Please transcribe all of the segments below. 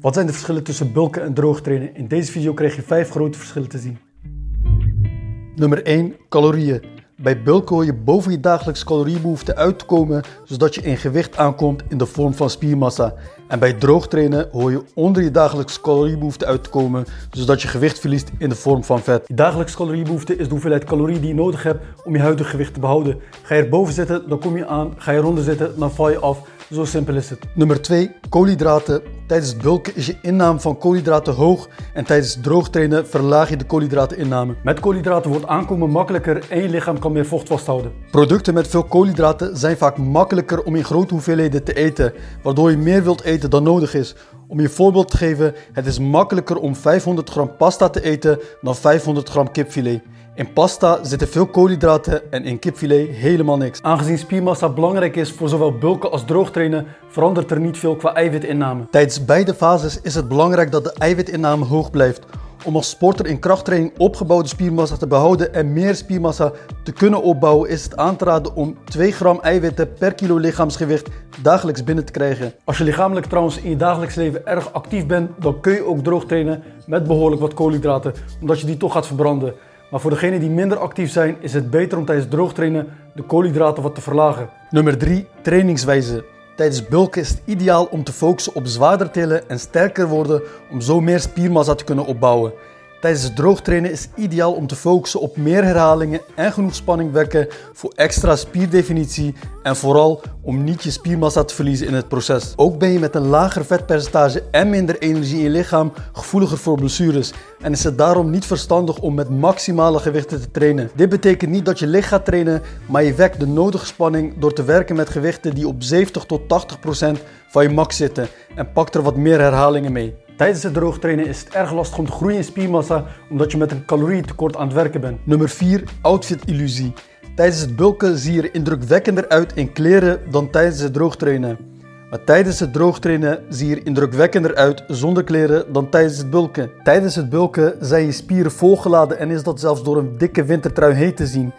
Wat zijn de verschillen tussen bulken en droog trainen? In deze video krijg je 5 grote verschillen te zien. Nummer 1. Calorieën. Bij bulken hoor je boven je dagelijks caloriebehoefte uit te komen, zodat je in gewicht aankomt in de vorm van spiermassa. En bij droog trainen hoor je onder je dagelijks caloriebehoefte uit te komen, zodat je gewicht verliest in de vorm van vet. Je dagelijks caloriebehoefte is de hoeveelheid calorieën die je nodig hebt om je huidige gewicht te behouden. Ga je erboven zitten, dan kom je aan. Ga je eronder zitten, dan val je af. Zo simpel is het. Nummer 2. Koolhydraten. Tijdens bulken is je inname van koolhydraten hoog en tijdens droogtrainen verlaag je de koolhydrateninname. Met koolhydraten wordt aankomen makkelijker en je lichaam kan meer vocht vasthouden. Producten met veel koolhydraten zijn vaak makkelijker om in grote hoeveelheden te eten, waardoor je meer wilt eten dan nodig is. Om je voorbeeld te geven, het is makkelijker om 500 gram pasta te eten dan 500 gram kipfilet. In pasta zitten veel koolhydraten en in kipfilet helemaal niks. Aangezien spiermassa belangrijk is voor zowel bulken als droogtrainen, verandert er niet veel qua eiwitinname. Tijdens beide fases is het belangrijk dat de eiwitinname hoog blijft. Om als sporter in krachttraining opgebouwde spiermassa te behouden en meer spiermassa te kunnen opbouwen, is het aan te raden om 2 gram eiwitten per kilo lichaamsgewicht dagelijks binnen te krijgen. Als je lichamelijk trouwens in je dagelijks leven erg actief bent, dan kun je ook droog trainen met behoorlijk wat koolhydraten, omdat je die toch gaat verbranden. Maar voor degenen die minder actief zijn, is het beter om tijdens droogtrainen de koolhydraten wat te verlagen. Nummer 3. Trainingswijze. Tijdens bulken is het ideaal om te focussen op zwaarder tillen en sterker worden om zo meer spiermassa te kunnen opbouwen. Tijdens het droogtrainen is ideaal om te focussen op meer herhalingen en genoeg spanning wekken voor extra spierdefinitie en vooral om niet je spiermassa te verliezen in het proces. Ook ben je met een lager vetpercentage en minder energie in je lichaam gevoeliger voor blessures en is het daarom niet verstandig om met maximale gewichten te trainen. Dit betekent niet dat je licht gaat trainen, maar je wekt de nodige spanning door te werken met gewichten die op 70 tot 80 procent van je max zitten en pak er wat meer herhalingen mee. Tijdens het droogtrainen is het erg lastig om te groeien in spiermassa omdat je met een calorietekort aan het werken bent. Nummer 4. Outfit-illusie. Tijdens het bulken zie je er indrukwekkender uit in kleren dan tijdens het droogtrainen. Maar tijdens het droogtrainen zie je er indrukwekkender uit zonder kleren dan tijdens het bulken. Tijdens het bulken zijn je spieren volgeladen en is dat zelfs door een dikke wintertrui heet te zien.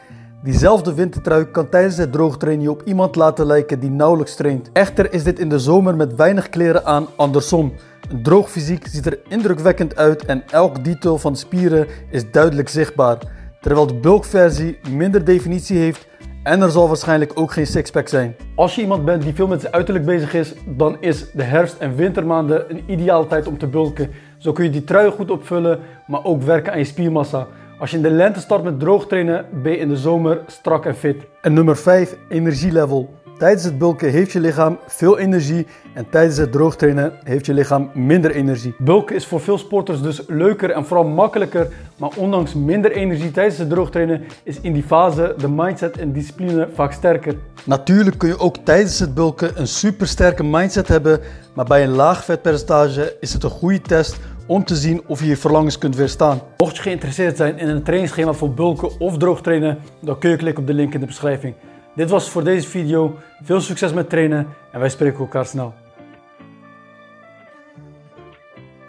Diezelfde wintertrui kan tijdens het droogtrainen je op iemand laten lijken die nauwelijks traint. Echter is dit in de zomer met weinig kleren aan andersom. Een droog fysiek ziet er indrukwekkend uit en elk detail van spieren is duidelijk zichtbaar. Terwijl de bulkversie minder definitie heeft en er zal waarschijnlijk ook geen sixpack zijn. Als je iemand bent die veel met zijn uiterlijk bezig is, dan is de herfst- en wintermaanden een ideale tijd om te bulken. Zo kun je die trui goed opvullen, maar ook werken aan je spiermassa. Als je in de lente start met droog trainen, ben je in de zomer strak en fit. En nummer 5, energielevel. Tijdens het bulken heeft je lichaam veel energie en tijdens het droogtrainen heeft je lichaam minder energie. Bulken is voor veel sporters dus leuker en vooral makkelijker, maar ondanks minder energie tijdens het droogtrainen is in die fase de mindset en discipline vaak sterker. Natuurlijk kun je ook tijdens het bulken een supersterke mindset hebben, maar bij een laag vetpercentage is het een goede test om te zien of je je verlangens kunt weerstaan. Mocht je geïnteresseerd zijn in een trainingsschema voor bulken of droogtrainen, dan kun je klikken op de link in de beschrijving. Dit was voor deze video. Veel succes met trainen en wij spreken elkaar snel.